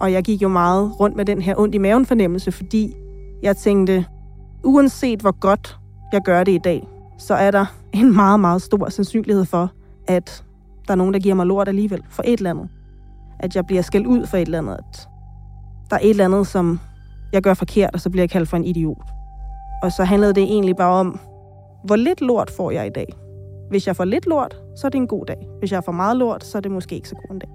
Og jeg gik jo meget rundt med den her ondt i maven fornemmelse, fordi jeg tænkte, uanset hvor godt jeg gør det i dag, så er der en meget, meget stor sandsynlighed for, at der er nogen, der giver mig lort alligevel for et eller andet. At jeg bliver skældt ud for et eller andet. At der er et eller andet, som jeg gør forkert, og så bliver jeg kaldt for en idiot. Og så handlede det egentlig bare om, hvor lidt lort får jeg i dag. Hvis jeg får lidt lort, så er det en god dag. Hvis jeg får meget lort, så er det måske ikke så god en dag.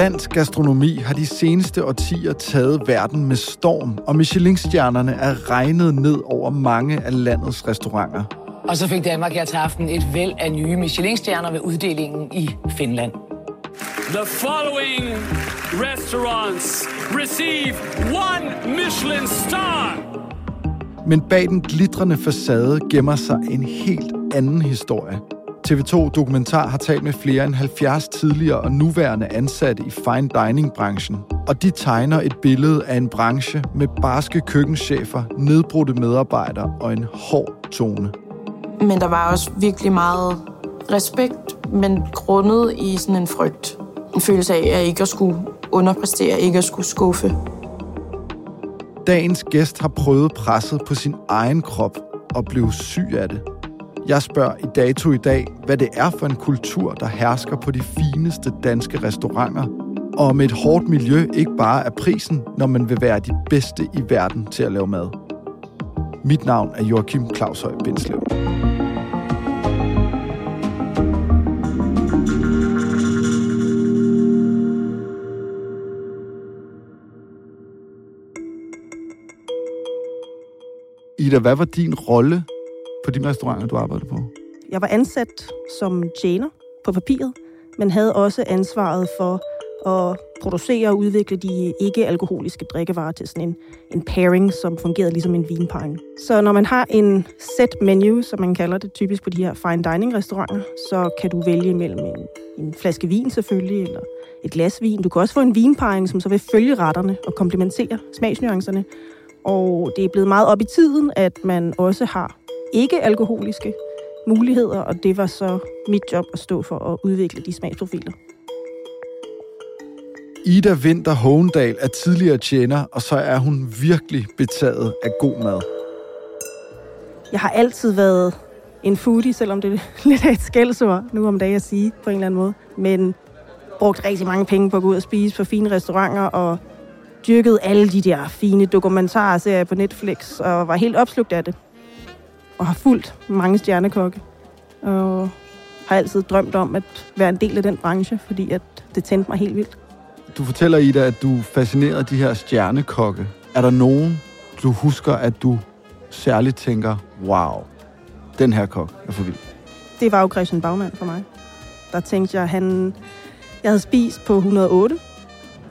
Dansk gastronomi har de seneste årtier taget verden med storm, og Michelin-stjernerne er regnet ned over mange af landets restauranter. Og så fik Danmark her til aften et væld af nye Michelin-stjerner ved uddelingen i Finland. The following restaurants receive one Michelin star. Men bag den glitrende facade gemmer sig en helt anden historie. TV2 Dokumentar har talt med flere end 70 tidligere og nuværende ansatte i fine dining-branchen. Og de tegner et billede af en branche med barske køkkenchefer, nedbrudte medarbejdere og en hård tone. Men der var også virkelig meget respekt, men grundet i sådan en frygt. En følelse af at ikke at skulle underpræstere, ikke at skulle skuffe. Dagens gæst har prøvet presset på sin egen krop og blev syg af det. Jeg spørger i dato i dag, hvad det er for en kultur, der hersker på de fineste danske restauranter, og om et hårdt miljø ikke bare er prisen, når man vil være de bedste i verden til at lave mad. Mit navn er Joachim Claus Høj Bindslev. Ida, hvad var din rolle på de restauranter, du arbejdede på? Jeg var ansat som tjener på papiret, men havde også ansvaret for at producere og udvikle de ikke-alkoholiske drikkevarer til sådan en, en pairing, som fungerede ligesom en vinparring. Så når man har en set menu, som man kalder det typisk på de her fine dining restauranter, så kan du vælge mellem en, en flaske vin selvfølgelig, eller et glas vin. Du kan også få en vinparring, som så vil følge retterne og komplementere smagsnuancerne. Og det er blevet meget op i tiden, at man også har ikke-alkoholiske muligheder, og det var så mit job at stå for at udvikle de smagsprofiler. Ida Vinter Hovendal er tidligere tjener, og så er hun virkelig betaget af god mad. Jeg har altid været en foodie, selvom det er lidt af et skældsord nu om dagen at sige på en eller anden måde. Men brugt rigtig mange penge på at gå ud og spise på fine restauranter, og dyrket alle de der fine dokumentarserier på Netflix, og var helt opslugt af det. Og har fulgt mange stjernekokke. Og har altid drømt om at være en del af den branche, fordi at det tændte mig helt vildt. Du fortæller, Ida, at du fascinerer de her stjernekokke. Er der nogen, du husker, at du særligt tænker, wow, den her kok er for vild? Det var jo Christian Bagman for mig. Der tænkte jeg, han... Jeg havde spist på 108,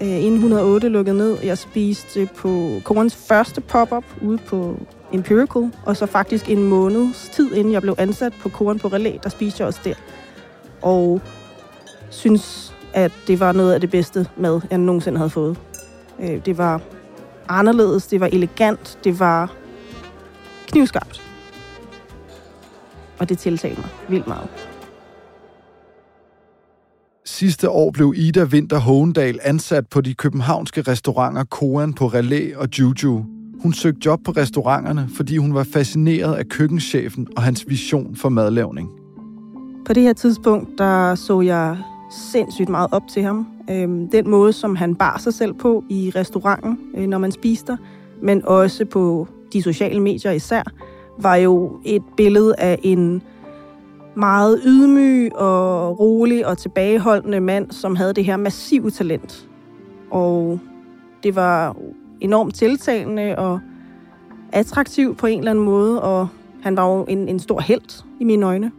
øh, inden 108 lukkede ned. Jeg spiste på Korens første pop-up ude på Empirical, og så faktisk en måneds tid, inden jeg blev ansat på Koren på Relæ, der spiste jeg også der. Og synes, at det var noget af det bedste mad, jeg nogensinde havde fået. Øh, det var anderledes, det var elegant, det var knivskarpt. Og det tiltalte mig vildt meget. Sidste år blev Ida Winter Hågendal ansat på de københavnske restauranter Koan på Relæ og Juju. Hun søgte job på restauranterne, fordi hun var fascineret af køkkenchefen og hans vision for madlavning. På det her tidspunkt, der så jeg sindssygt meget op til ham. Øhm, den måde, som han bar sig selv på i restauranten, øh, når man spiser, men også på de sociale medier især, var jo et billede af en meget ydmyg og rolig og tilbageholdende mand, som havde det her massive talent. Og det var enormt tiltalende og attraktiv på en eller anden måde, og han var jo en, en stor held i mine øjne.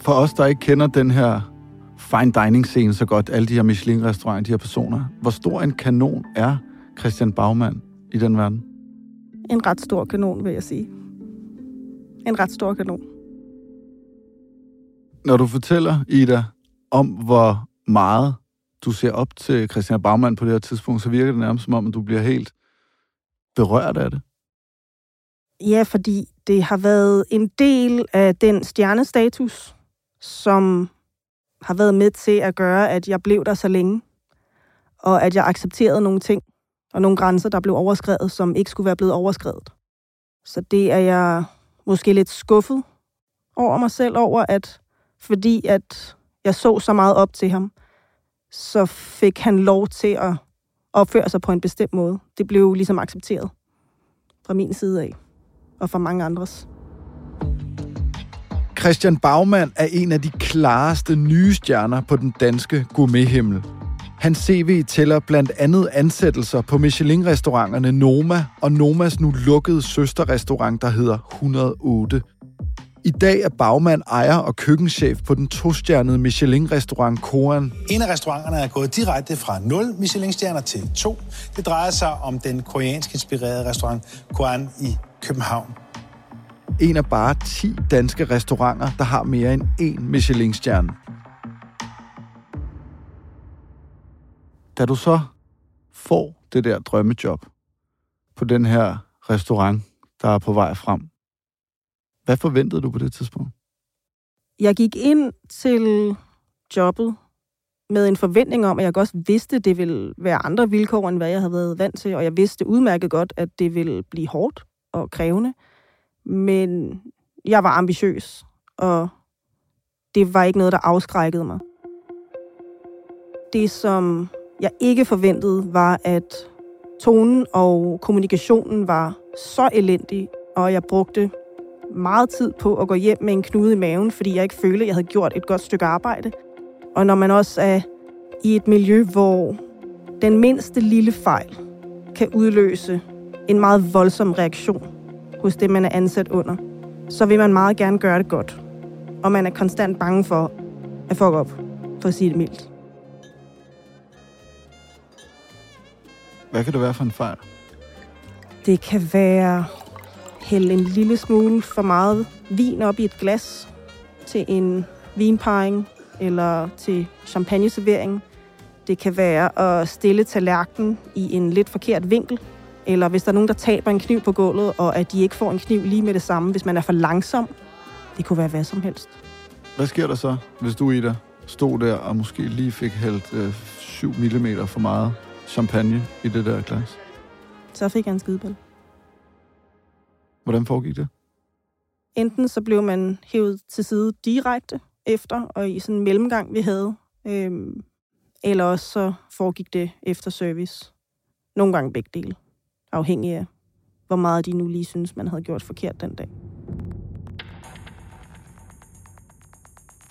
For os, der ikke kender den her fine dining scene så godt, alle de her Michelin-restauranter, de her personer, hvor stor en kanon er Christian Baumann i den verden? En ret stor kanon, vil jeg sige. En ret stor kanon. Når du fortæller, Ida, om hvor meget du ser op til Christian Baumann på det her tidspunkt, så virker det nærmest som om, at du bliver helt berørt af det. Ja, fordi det har været en del af den stjernestatus, som har været med til at gøre, at jeg blev der så længe, og at jeg accepterede nogle ting og nogle grænser, der blev overskrevet, som ikke skulle være blevet overskrevet. Så det er jeg måske lidt skuffet over mig selv over, at fordi at jeg så så meget op til ham, så fik han lov til at opføre sig på en bestemt måde. Det blev ligesom accepteret fra min side af, og fra mange andres. Christian Baumann er en af de klareste nye stjerner på den danske gourmethimmel. Hans CV tæller blandt andet ansættelser på Michelin-restauranterne Noma og Nomas nu lukkede søsterrestaurant, der hedder 108. I dag er Bagmand ejer og køkkenchef på den tostjernede Michelin-restaurant Koan. En af restauranterne er gået direkte fra 0 Michelin-stjerner til 2. Det drejer sig om den koreansk inspirerede restaurant Koan i København. En af bare 10 danske restauranter, der har mere end én Michelin-stjerne. Da du så får det der drømmejob på den her restaurant, der er på vej frem, hvad forventede du på det tidspunkt? Jeg gik ind til jobbet med en forventning om, at jeg også vidste, at det ville være andre vilkår, end hvad jeg havde været vant til, og jeg vidste udmærket godt, at det ville blive hårdt og krævende. Men jeg var ambitiøs, og det var ikke noget, der afskrækkede mig. Det, som jeg ikke forventede, var, at tonen og kommunikationen var så elendig, og jeg brugte meget tid på at gå hjem med en knude i maven, fordi jeg ikke følte, at jeg havde gjort et godt stykke arbejde. Og når man også er i et miljø, hvor den mindste lille fejl kan udløse en meget voldsom reaktion hos det, man er ansat under, så vil man meget gerne gøre det godt. Og man er konstant bange for at fuck op, for at sige det mildt. Hvad kan det være for en fejl? Det kan være hælde en lille smule for meget vin op i et glas til en vinparring eller til champagneservering. Det kan være at stille tallerkenen i en lidt forkert vinkel, eller hvis der er nogen, der taber en kniv på gulvet, og at de ikke får en kniv lige med det samme, hvis man er for langsom. Det kunne være hvad som helst. Hvad sker der så, hvis du, Ida, stod der og måske lige fik hældt øh, 7 mm for meget champagne i det der glas? Så fik jeg en skideball. Hvordan foregik det? Enten så blev man hævet til side direkte efter, og i sådan en mellemgang, vi havde. Øhm, eller også så foregik det efter service. Nogle gange begge dele. Afhængig af, hvor meget de nu lige synes, man havde gjort forkert den dag.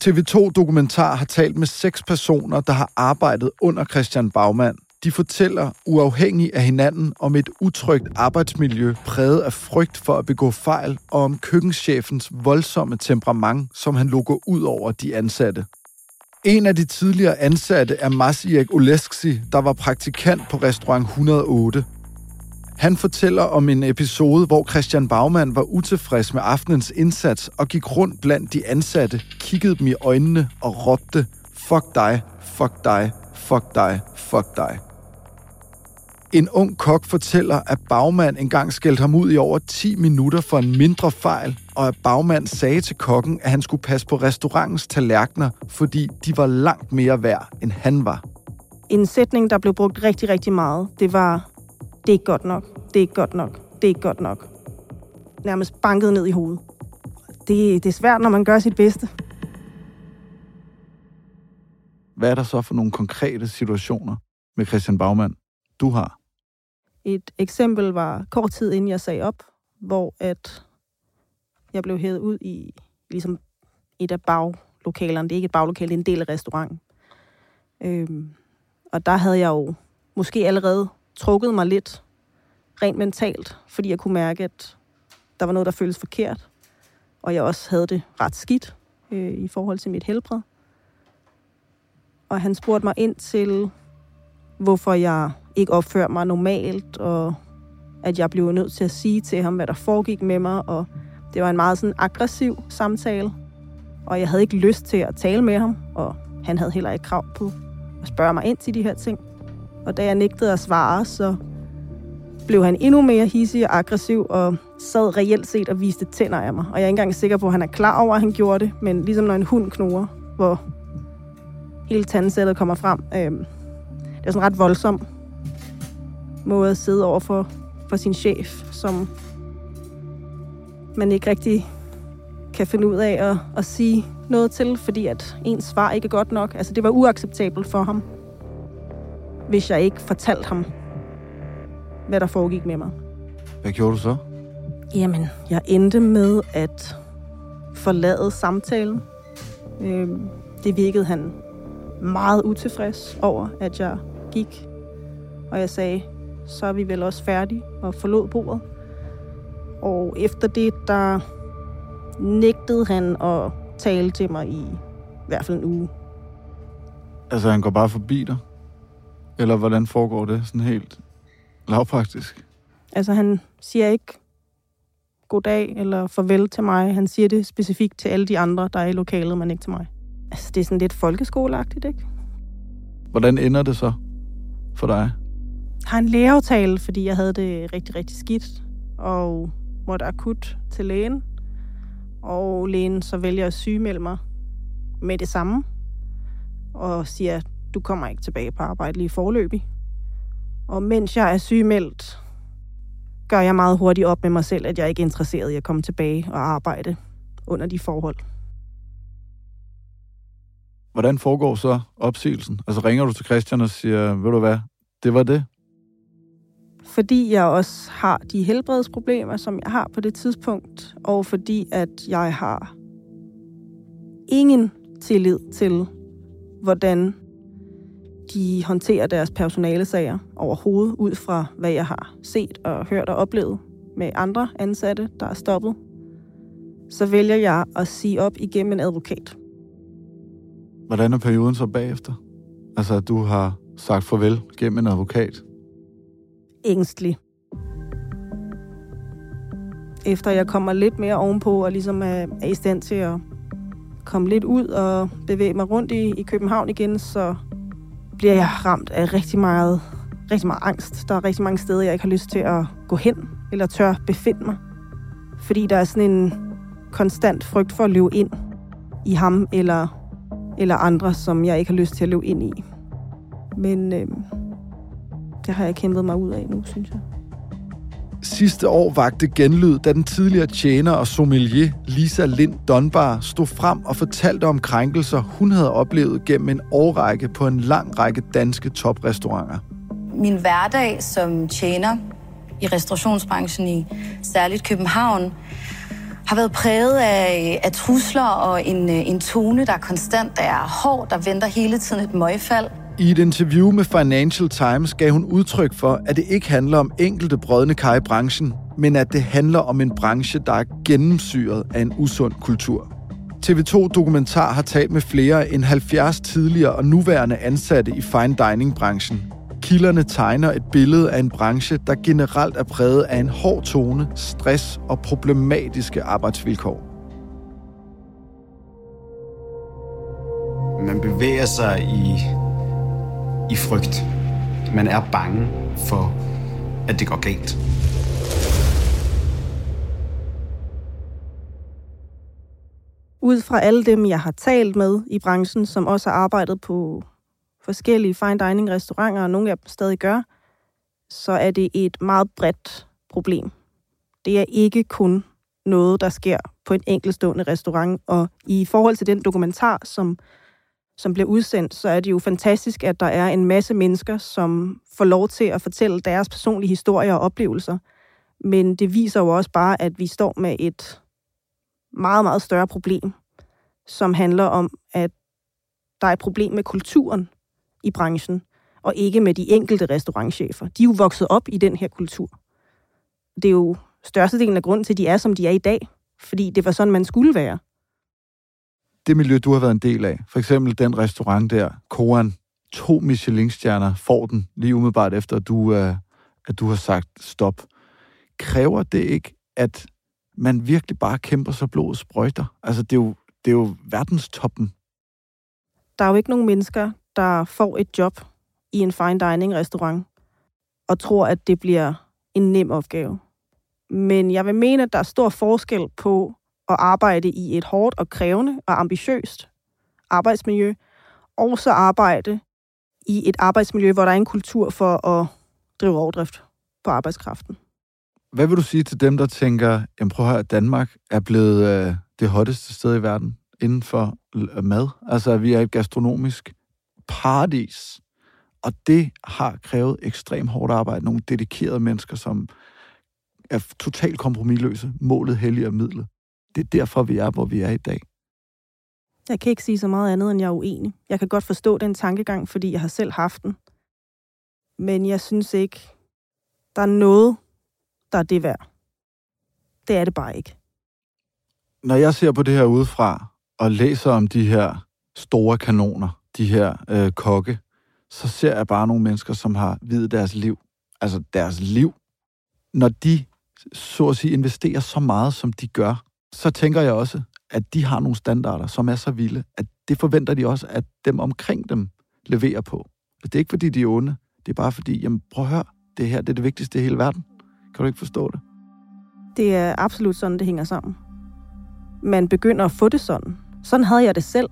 TV2 Dokumentar har talt med seks personer, der har arbejdet under Christian Bagmand. De fortæller uafhængig af hinanden om et utrygt arbejdsmiljø præget af frygt for at begå fejl, og om køkkenchefens voldsomme temperament, som han lukker ud over de ansatte. En af de tidligere ansatte er Masiek Oleksi, der var praktikant på restaurant 108. Han fortæller om en episode, hvor Christian Baumann var utilfreds med aftenens indsats og gik rundt blandt de ansatte, kiggede dem i øjnene og råbte, fuck dig, fuck dig, fuck dig, fuck dig. En ung kok fortæller, at bagmand engang skældte ham ud i over 10 minutter for en mindre fejl, og at bagmand sagde til kokken, at han skulle passe på restaurantens tallerkener, fordi de var langt mere værd, end han var. En sætning, der blev brugt rigtig, rigtig meget, det var, det er ikke godt nok, det er ikke godt nok, det er ikke godt nok. Nærmest banket ned i hovedet. Det, det er svært, når man gør sit bedste. Hvad er der så for nogle konkrete situationer med Christian Bagmand, du har? Et eksempel var kort tid inden jeg sagde op, hvor at jeg blev hævet ud i ligesom et af baglokalerne. Det er ikke et baglokale, det er en del af restauranten. Øhm, og der havde jeg jo måske allerede trukket mig lidt rent mentalt, fordi jeg kunne mærke, at der var noget, der føltes forkert. Og jeg også havde det ret skidt øh, i forhold til mit helbred. Og han spurgte mig ind til, hvorfor jeg ikke opfører mig normalt, og at jeg blev nødt til at sige til ham, hvad der foregik med mig, og det var en meget sådan aggressiv samtale, og jeg havde ikke lyst til at tale med ham, og han havde heller ikke krav på at spørge mig ind til de her ting. Og da jeg nægtede at svare, så blev han endnu mere hissig og aggressiv, og sad reelt set og viste tænder af mig. Og jeg er ikke engang sikker på, at han er klar over, at han gjorde det, men ligesom når en hund knurrer, hvor hele tandsættet kommer frem. Øh, det er sådan ret voldsom måde at sidde over for, for sin chef, som man ikke rigtig kan finde ud af at, at sige noget til, fordi at ens svar ikke er godt nok. Altså, det var uacceptabelt for ham, hvis jeg ikke fortalte ham, hvad der foregik med mig. Hvad gjorde du så? Jamen, jeg endte med at forlade samtalen. Øhm, det virkede han meget utilfreds over, at jeg gik. Og jeg sagde, så er vi vel også færdige og forlod bordet. Og efter det, der nægtede han at tale til mig i, i hvert fald en uge. Altså, han går bare forbi dig? Eller hvordan foregår det sådan helt lavpraktisk? Altså, han siger ikke goddag eller farvel til mig. Han siger det specifikt til alle de andre, der er i lokalet, men ikke til mig. Altså, det er sådan lidt folkeskoleagtigt, ikke? Hvordan ender det så for dig? Har en lægeaftale, fordi jeg havde det rigtig, rigtig skidt, og måtte akut til lægen. Og lægen så vælger at sygemelde mig med det samme, og siger, du kommer ikke tilbage på arbejde lige forløbig. Og mens jeg er sygemeldt, gør jeg meget hurtigt op med mig selv, at jeg ikke er interesseret i at komme tilbage og arbejde under de forhold. Hvordan foregår så opsigelsen? Altså ringer du til Christian og siger, ved du hvad, det var det? Fordi jeg også har de helbredsproblemer, som jeg har på det tidspunkt, og fordi at jeg har ingen tillid til, hvordan de håndterer deres personalesager overhovedet, ud fra hvad jeg har set og hørt og oplevet med andre ansatte, der er stoppet, så vælger jeg at sige op igennem en advokat. Hvordan er perioden så bagefter? Altså, at du har sagt farvel gennem en advokat? Ængstelig. Efter jeg kommer lidt mere ovenpå og ligesom er, er i stand til at komme lidt ud og bevæge mig rundt i, i København igen, så bliver jeg ramt af rigtig meget, rigtig meget angst. Der er rigtig mange steder, jeg ikke har lyst til at gå hen eller tør befinde mig. Fordi der er sådan en konstant frygt for at løbe ind i ham eller eller andre, som jeg ikke har lyst til at løbe ind i. Men øh, det har jeg kæmpet mig ud af nu, synes jeg. Sidste år vagte genlyd, da den tidligere tjener og sommelier Lisa Lind Donbar stod frem og fortalte om krænkelser, hun havde oplevet gennem en årrække på en lang række danske toprestauranter. Min hverdag som tjener i restaurationsbranchen i særligt København har været præget af, af trusler og en, øh, en tone, der konstant er hård, der venter hele tiden et møgfald. I et interview med Financial Times gav hun udtryk for, at det ikke handler om enkelte brødne kar i branchen, men at det handler om en branche, der er gennemsyret af en usund kultur. TV2 Dokumentar har talt med flere end 70 tidligere og nuværende ansatte i fine dining-branchen. Kilderne tegner et billede af en branche, der generelt er præget af en hård tone, stress og problematiske arbejdsvilkår. Man bevæger sig i, i frygt. Man er bange for, at det går galt. Ud fra alle dem, jeg har talt med i branchen, som også har arbejdet på forskellige fine dining restauranter, og nogle af dem stadig gør, så er det et meget bredt problem. Det er ikke kun noget, der sker på en enkeltstående restaurant. Og i forhold til den dokumentar, som, som bliver udsendt, så er det jo fantastisk, at der er en masse mennesker, som får lov til at fortælle deres personlige historier og oplevelser. Men det viser jo også bare, at vi står med et meget, meget større problem, som handler om, at der er et problem med kulturen i branchen, og ikke med de enkelte restaurantchefer. De er jo vokset op i den her kultur. Det er jo størstedelen af grunden til, at de er, som de er i dag, fordi det var sådan, man skulle være. Det miljø, du har været en del af, for eksempel den restaurant der, Koan, to Michelin-stjerner, får den lige umiddelbart efter, at du, uh, at du har sagt stop. Kræver det ikke, at man virkelig bare kæmper så blodet sprøjter? Altså, det er jo, det er jo verdenstoppen. Der er jo ikke nogen mennesker, der får et job i en fine dining restaurant og tror, at det bliver en nem opgave. Men jeg vil mene, at der er stor forskel på at arbejde i et hårdt og krævende og ambitiøst arbejdsmiljø, og så arbejde i et arbejdsmiljø, hvor der er en kultur for at drive overdrift på arbejdskraften. Hvad vil du sige til dem, der tænker, jamen prøv at høre, Danmark er blevet øh, det hotteste sted i verden inden for mad? Altså, at vi er et gastronomisk paradis. Og det har krævet ekstremt hårdt arbejde. Nogle dedikerede mennesker, som er totalt kompromilløse. Målet helliger midlet. Det er derfor, vi er, hvor vi er i dag. Jeg kan ikke sige så meget andet, end jeg er uenig. Jeg kan godt forstå den tankegang, fordi jeg har selv haft den. Men jeg synes ikke, der er noget, der er det værd. Det er det bare ikke. Når jeg ser på det her udefra, og læser om de her store kanoner, de her øh, kokke, så ser jeg bare nogle mennesker, som har videt deres liv. Altså deres liv. Når de, så at sige, investerer så meget, som de gør, så tænker jeg også, at de har nogle standarder, som er så vilde, at det forventer de også, at dem omkring dem leverer på. Det er ikke, fordi de er onde. Det er bare fordi, jamen prøv at høre, det her det er det vigtigste i hele verden. Kan du ikke forstå det? Det er absolut sådan, det hænger sammen. Man begynder at få det sådan. Sådan havde jeg det selv.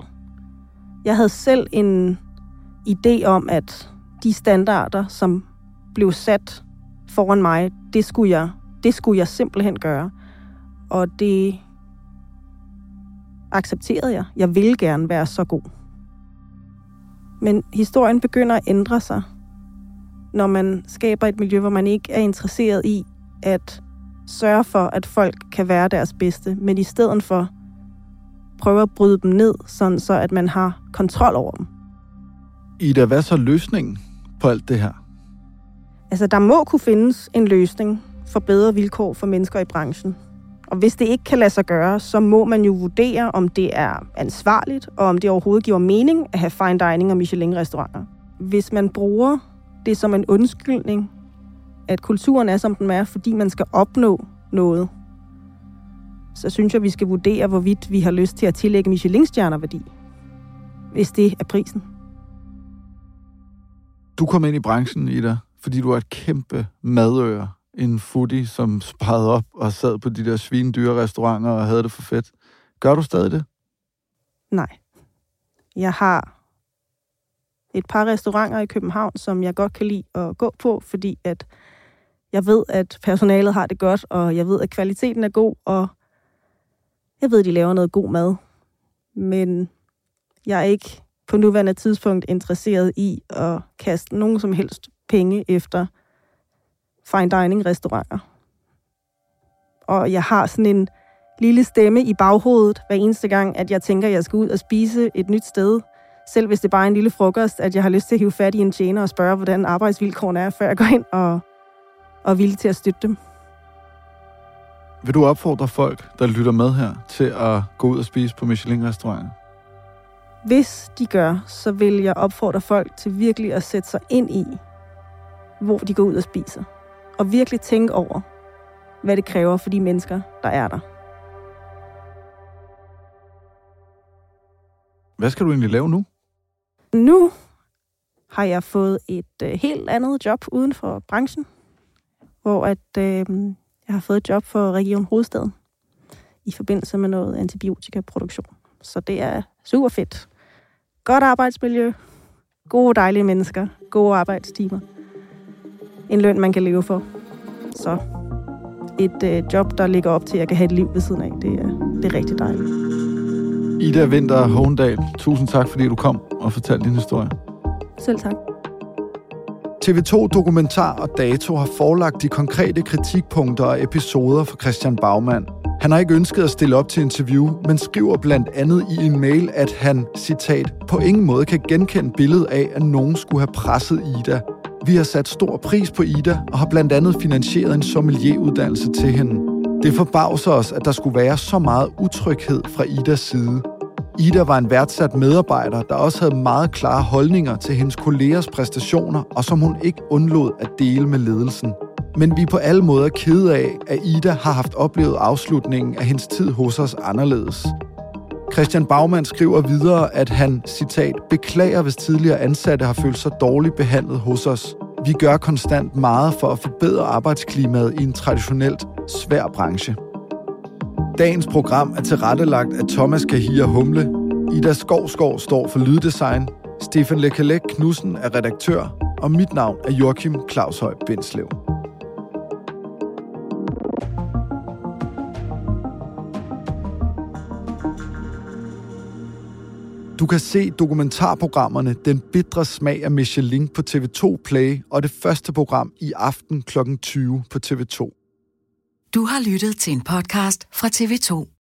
Jeg havde selv en idé om, at de standarder, som blev sat foran mig, det skulle jeg, det skulle jeg simpelthen gøre. Og det accepterede jeg. Jeg ville gerne være så god. Men historien begynder at ændre sig, når man skaber et miljø, hvor man ikke er interesseret i at sørge for, at folk kan være deres bedste, men i stedet for prøver at bryde dem ned, sådan så at man har kontrol over dem. Ida, hvad så løsningen på alt det her? Altså, der må kunne findes en løsning for bedre vilkår for mennesker i branchen. Og hvis det ikke kan lade sig gøre, så må man jo vurdere, om det er ansvarligt, og om det overhovedet giver mening at have fine dining og Michelin-restauranter. Hvis man bruger det som en undskyldning, at kulturen er, som den er, fordi man skal opnå noget, så synes jeg, vi skal vurdere, hvorvidt vi har lyst til at tillægge Michelin-stjerner værdi, hvis det er prisen. Du kom ind i branchen, Ida, fordi du er et kæmpe madører. En foodie, som sparede op og sad på de der svinedyre restauranter og havde det for fedt. Gør du stadig det? Nej. Jeg har et par restauranter i København, som jeg godt kan lide at gå på, fordi at jeg ved, at personalet har det godt, og jeg ved, at kvaliteten er god, og jeg ved, de laver noget god mad, men jeg er ikke på nuværende tidspunkt interesseret i at kaste nogen som helst penge efter fine dining restauranter. Og jeg har sådan en lille stemme i baghovedet hver eneste gang, at jeg tænker, at jeg skal ud og spise et nyt sted, selv hvis det bare er en lille frokost, at jeg har lyst til at hive fat i en tjener og spørge, hvordan arbejdsvilkårene er, før jeg går ind og, og er villig til at støtte dem. Vil du opfordre folk, der lytter med her, til at gå ud og spise på Michelin-restauranter? Hvis de gør, så vil jeg opfordre folk til virkelig at sætte sig ind i, hvor de går ud og spiser. Og virkelig tænke over, hvad det kræver for de mennesker, der er der. Hvad skal du egentlig lave nu? Nu har jeg fået et øh, helt andet job uden for branchen, hvor at, øh, jeg har fået et job for Region Hovedstaden i forbindelse med noget antibiotikaproduktion. Så det er super fedt. Godt arbejdsmiljø, gode dejlige mennesker, gode arbejdstimer. En løn, man kan leve for. Så et øh, job, der ligger op til, at jeg kan have et liv ved siden af, det er, det er rigtig dejligt. Ida Vinter Håndal, tusind tak, fordi du kom og fortalte din historie. Selv tak. TV2 Dokumentar og Dato har forelagt de konkrete kritikpunkter og episoder for Christian Bagman. Han har ikke ønsket at stille op til interview, men skriver blandt andet i en mail, at han, citat, på ingen måde kan genkende billedet af, at nogen skulle have presset Ida. Vi har sat stor pris på Ida og har blandt andet finansieret en sommelieruddannelse til hende. Det forbavser os, at der skulle være så meget utryghed fra Idas side. Ida var en værdsat medarbejder, der også havde meget klare holdninger til hendes kollegers præstationer, og som hun ikke undlod at dele med ledelsen. Men vi er på alle måder kede af, at Ida har haft oplevet afslutningen af hendes tid hos os anderledes. Christian Bagman skriver videre, at han, citat, beklager, hvis tidligere ansatte har følt sig dårligt behandlet hos os. Vi gør konstant meget for at forbedre arbejdsklimaet i en traditionelt svær branche. Dagens program er tilrettelagt af Thomas Kahir Humle. Ida Skovskov står for lyddesign. Stefan Lekalek Knudsen er redaktør. Og mit navn er Joachim Claushøj Bindslev. Du kan se dokumentarprogrammerne Den Bitre Smag af Michelin på TV2 Play og det første program i aften kl. 20 på TV2. Du har lyttet til en podcast fra TV2.